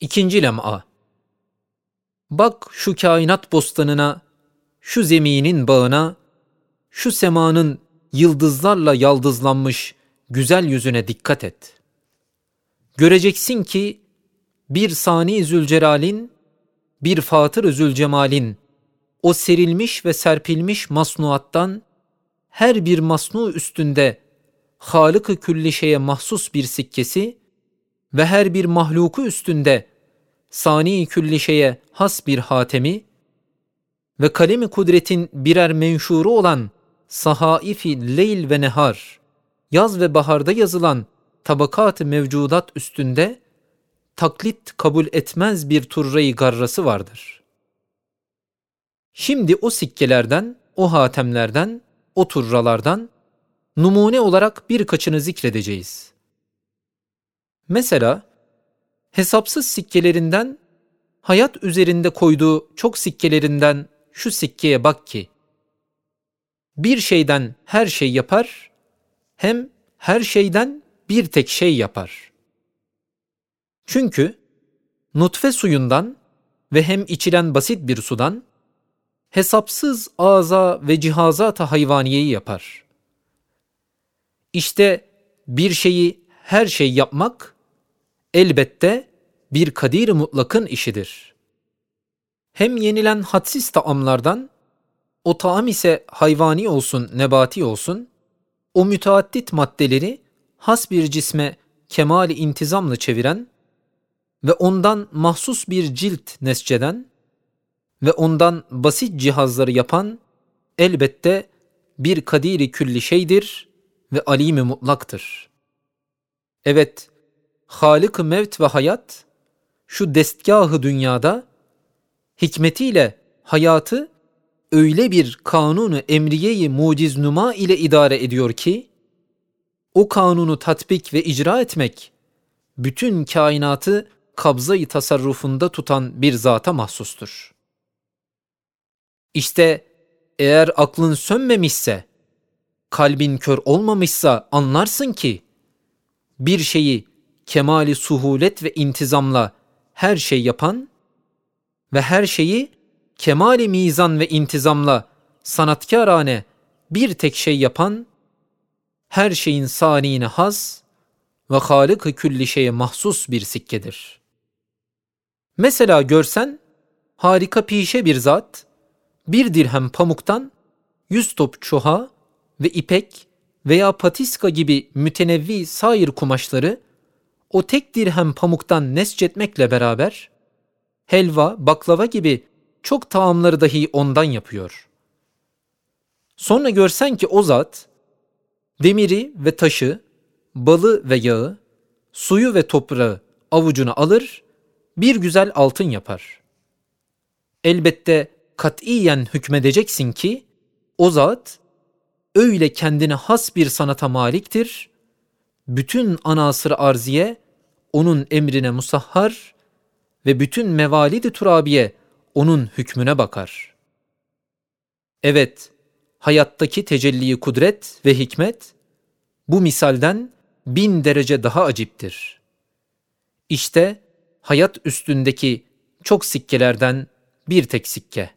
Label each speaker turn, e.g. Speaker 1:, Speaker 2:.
Speaker 1: İkinci lem'a. Bak şu kainat bostanına, şu zeminin bağına, şu semanın yıldızlarla yaldızlanmış güzel yüzüne dikkat et. Göreceksin ki bir Sani Zülcelal'in, bir Fatır Zülcemal'in o serilmiş ve serpilmiş masnuattan her bir masnu üstünde Halık-ı külli şeye mahsus bir sikkesi ve her bir mahluku üstünde sani külli şeye has bir hatemi ve kalemi kudretin birer menşuru olan sahaifi leyl ve nehar, yaz ve baharda yazılan tabakat-ı mevcudat üstünde taklit kabul etmez bir turrayı garrası vardır. Şimdi o sikkelerden, o hatemlerden, o turralardan numune olarak birkaçını zikredeceğiz. Mesela hesapsız sikkelerinden hayat üzerinde koyduğu çok sikkelerinden şu sikkeye bak ki bir şeyden her şey yapar hem her şeyden bir tek şey yapar. Çünkü nutfe suyundan ve hem içilen basit bir sudan hesapsız ağza ve cihazata hayvaniyeyi yapar. İşte bir şeyi her şey yapmak elbette bir kadir mutlakın işidir. Hem yenilen hadsiz taamlardan, o taam ise hayvani olsun, nebati olsun, o müteaddit maddeleri has bir cisme kemali intizamla çeviren ve ondan mahsus bir cilt nesceden ve ondan basit cihazları yapan elbette bir kadiri külli şeydir ve alimi mutlaktır. Evet, Halık-ı mevt ve hayat şu destgahı dünyada hikmetiyle hayatı öyle bir kanunu emriyeyi muciz numa ile idare ediyor ki o kanunu tatbik ve icra etmek bütün kainatı kabzayı tasarrufunda tutan bir zata mahsustur. İşte eğer aklın sönmemişse, kalbin kör olmamışsa anlarsın ki bir şeyi kemali suhulet ve intizamla her şey yapan ve her şeyi kemali mizan ve intizamla sanatkarane bir tek şey yapan, her şeyin sanine haz ve halık külli şeye mahsus bir sikkedir. Mesela görsen, harika pişe bir zat, bir dirhem pamuktan, yüz top çuha ve ipek veya patiska gibi mütenevvi sair kumaşları o tek dirhem pamuktan nescetmekle beraber helva, baklava gibi çok taamları dahi ondan yapıyor. Sonra görsen ki o zat demiri ve taşı, balı ve yağı, suyu ve toprağı avucuna alır, bir güzel altın yapar. Elbette katiyen hükmedeceksin ki o zat öyle kendine has bir sanata maliktir. Bütün anasır arziye onun emrine musahhar ve bütün mevalidi turabiye onun hükmüne bakar. Evet, hayattaki tecelli kudret ve hikmet bu misalden bin derece daha aciptir. İşte hayat üstündeki çok sikkelerden bir tek sikke.